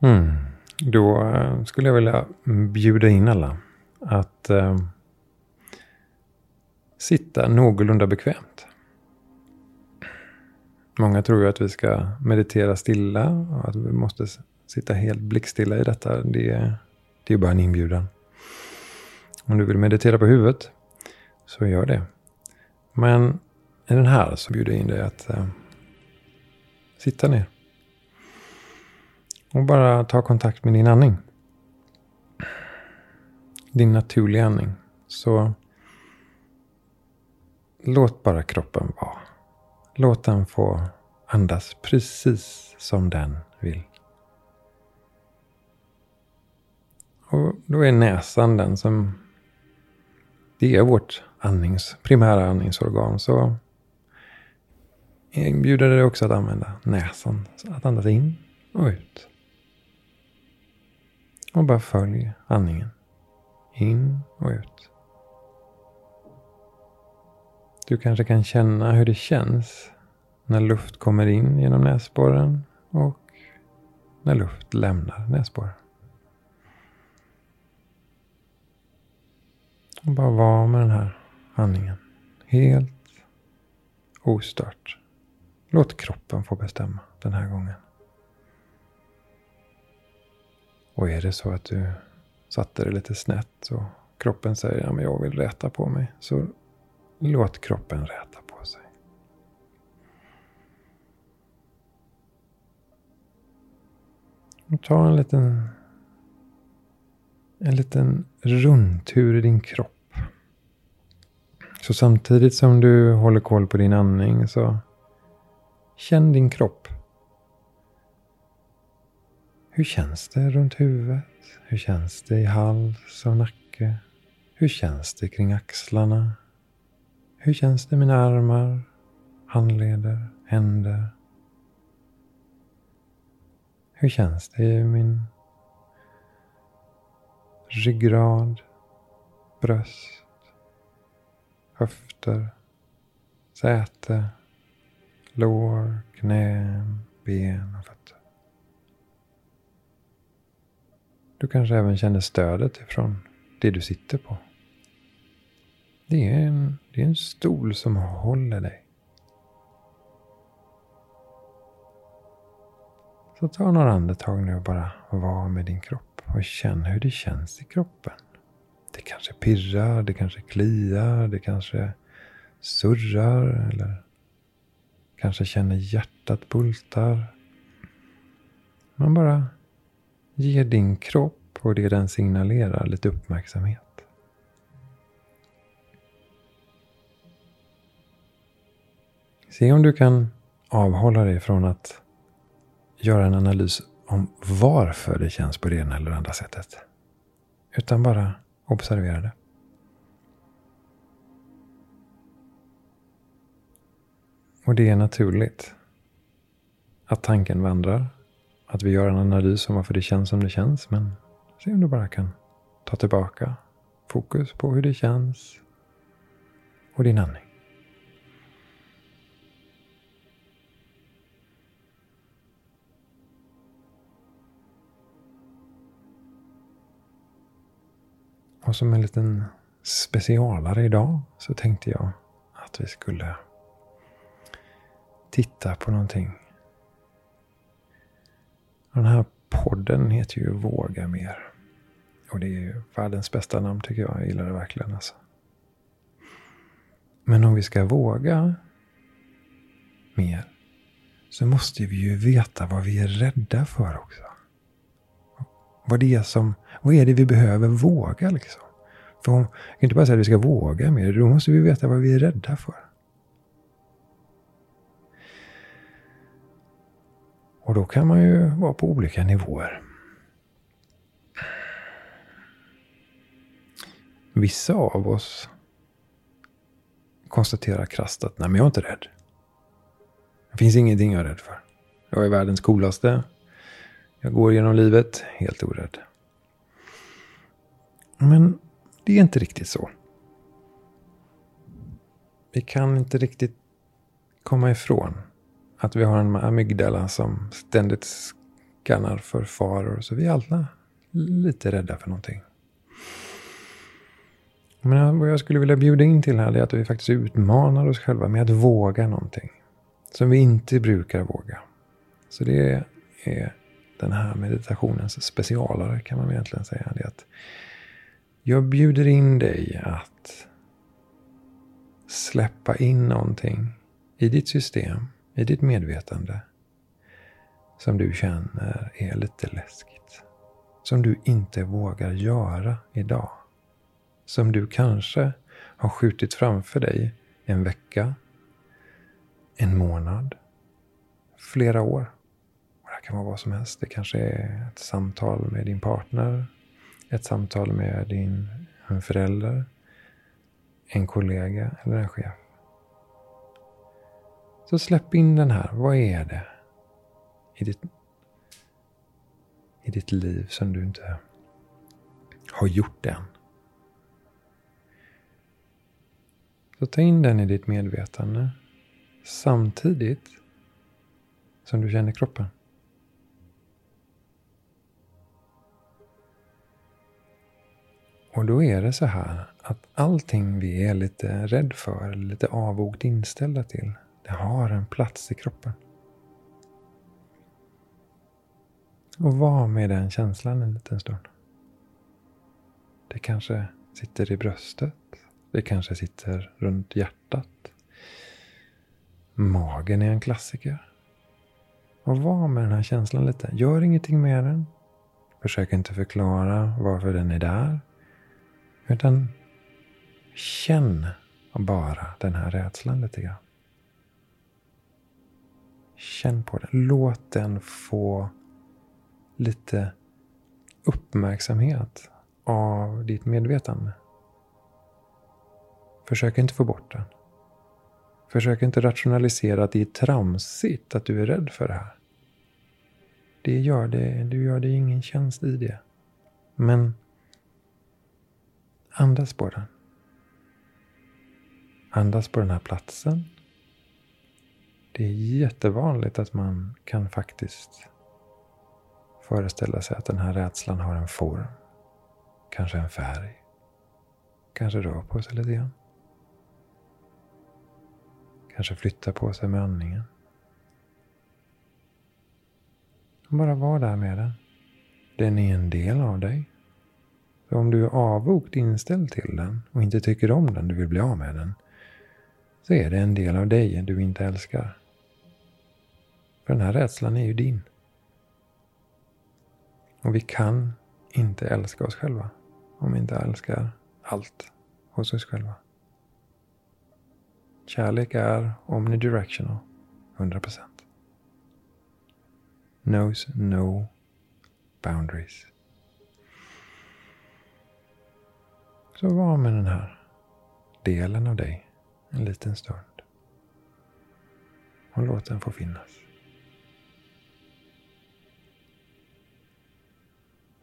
Mm. Då eh, skulle jag vilja bjuda in alla att eh, sitta någorlunda bekvämt. Många tror ju att vi ska meditera stilla och att vi måste sitta helt blickstilla i detta. Det, det är bara en inbjudan. Om du vill meditera på huvudet så gör det. Men i den här så bjuder jag in dig att eh, sitta ner. Och bara ta kontakt med din andning. Din naturliga andning. Så låt bara kroppen vara. Låt den få andas precis som den vill. Och då är näsan den som... Det är vårt andnings, primära andningsorgan. Så jag inbjuder dig också att använda näsan. Att andas in och ut. Och bara följ andningen. In och ut. Du kanske kan känna hur det känns när luft kommer in genom näsborren och när luft lämnar näsborren. Och bara vara med den här andningen. Helt ostört. Låt kroppen få bestämma den här gången. Och är det så att du satte det lite snett och kroppen säger att ja, jag vill räta på mig. Så låt kroppen räta på sig. Och ta en liten, en liten rundtur i din kropp. Så samtidigt som du håller koll på din andning så känn din kropp. Hur känns det runt huvudet? Hur känns det i hals och nacke? Hur känns det kring axlarna? Hur känns det i mina armar, handleder, händer? Hur känns det i min ryggrad, bröst, höfter, säte, lår, knän, ben och fötter? Du kanske även känner stödet ifrån det du sitter på. Det är en, det är en stol som håller dig. Så ta några andetag nu och bara var med din kropp och känn hur det känns i kroppen. Det kanske pirrar, det kanske kliar, det kanske surrar eller kanske känner hjärtat bultar. Man bara ge din kropp och det den signalerar lite uppmärksamhet. Se om du kan avhålla dig från att göra en analys om varför det känns på det ena eller andra sättet. Utan bara observera det. Och det är naturligt att tanken vandrar. Att vi gör en analys om varför det känns som det känns. Men se om du bara kan ta tillbaka fokus på hur det känns och din andning. Och som en liten specialare idag så tänkte jag att vi skulle titta på någonting. Den här podden heter ju Våga mer. Och det är ju världens bästa namn tycker jag. Jag gillar det verkligen alltså. Men om vi ska våga mer så måste vi ju veta vad vi är rädda för också. Vad, det är som, vad är det vi behöver våga liksom? För om, jag kan inte bara säga att vi ska våga mer. Då måste vi veta vad vi är rädda för. Och då kan man ju vara på olika nivåer. Vissa av oss konstaterar krasst att nej men jag är inte rädd. Det finns ingenting jag är rädd för. Jag är världens coolaste. Jag går genom livet helt orädd. Men det är inte riktigt så. Vi kan inte riktigt komma ifrån att vi har en amygdala som ständigt skannar för faror. Så vi är alla lite rädda för någonting. Men vad jag skulle vilja bjuda in till här är att vi faktiskt utmanar oss själva med att våga någonting. Som vi inte brukar våga. Så det är den här meditationens specialare kan man egentligen säga. Det att jag bjuder in dig att släppa in någonting i ditt system, i ditt medvetande som du känner är lite läskigt. Som du inte vågar göra idag. Som du kanske har skjutit framför dig en vecka, en månad, flera år. Och det kan vara vad som helst. Det kanske är ett samtal med din partner, ett samtal med din förälder, en kollega eller en chef. Så släpp in den här. Vad är det i ditt, i ditt liv som du inte har gjort än? Så ta in den i ditt medvetande samtidigt som du känner kroppen. Och då är det så här att allting vi är lite rädd för, lite avogt inställda till, det har en plats i kroppen. Och var med den känslan en liten stund. Det kanske sitter i bröstet. Det kanske sitter runt hjärtat. Magen är en klassiker. Och var med den här känslan lite. Gör ingenting med den. Försök inte förklara varför den är där. Utan känn bara den här rädslan lite grann. Känn på den. Låt den få lite uppmärksamhet av ditt medvetande. Försök inte få bort den. Försök inte rationalisera att det är tramsigt att du är rädd för det här. Det gör det, du gör dig ingen tjänst i det. Men Andas på den. Andas på den här platsen. Det är jättevanligt att man kan faktiskt föreställa sig att den här rädslan har en form. Kanske en färg. Kanske rör på sig lite grann. Kanske flyttar på sig med andningen. Bara var där med den. Den är en del av dig. Så om du är avvokt inställd till den och inte tycker om den, du vill bli av med den, så är det en del av dig du inte älskar. För den här rädslan är ju din. Och vi kan inte älska oss själva om vi inte älskar allt hos oss själva. Kärlek är omnidirectional, 100%. Knows no boundaries. Så var med den här delen av dig en liten stund. Och låt den få finnas.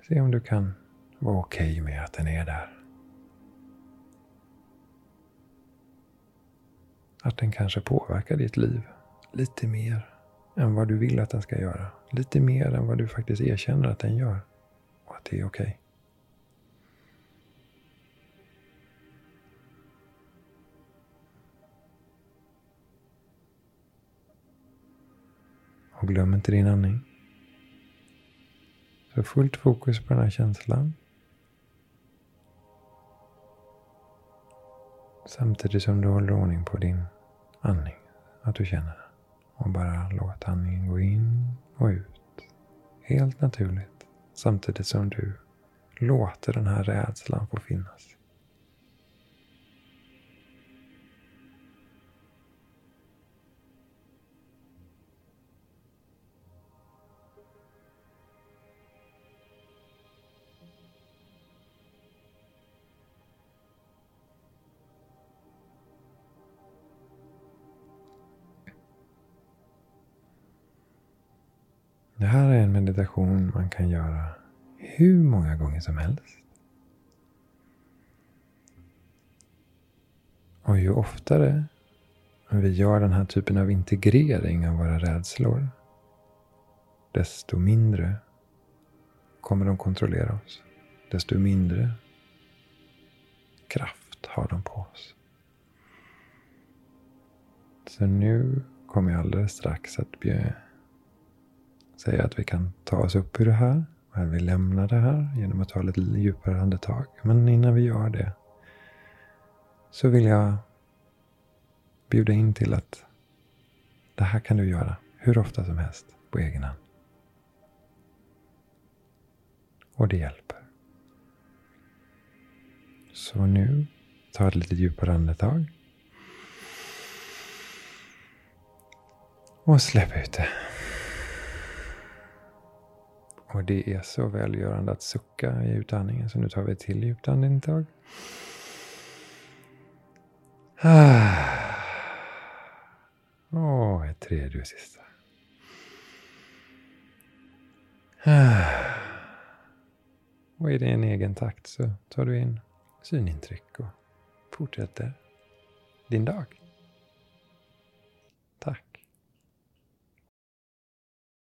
Se om du kan vara okej okay med att den är där. Att den kanske påverkar ditt liv lite mer än vad du vill att den ska göra. Lite mer än vad du faktiskt erkänner att den gör. Och att det är okej. Okay. Och glöm inte din andning. Så fullt fokus på den här känslan. Samtidigt som du håller ordning på din andning. Att du känner den. Och bara låt andningen gå in och ut. Helt naturligt. Samtidigt som du låter den här rädslan få finnas. Det här är en meditation man kan göra hur många gånger som helst. Och ju oftare vi gör den här typen av integrering av våra rädslor, desto mindre kommer de kontrollera oss. Desto mindre kraft har de på oss. Så nu kommer jag alldeles strax att säga att vi kan ta oss upp ur det här. men vi lämnar det här genom att ta lite djupare andetag. Men innan vi gör det så vill jag bjuda in till att det här kan du göra hur ofta som helst på egen hand. Och det hjälper. Så nu, ta ett lite djupare andetag. Och släpp ut det. Och det är så välgörande att sucka i utandningen. Så nu tar vi ett till djupt andetag. Och ett ah. tredje och sista. Ah. Och i din egen takt så tar du in synintryck och fortsätter din dag.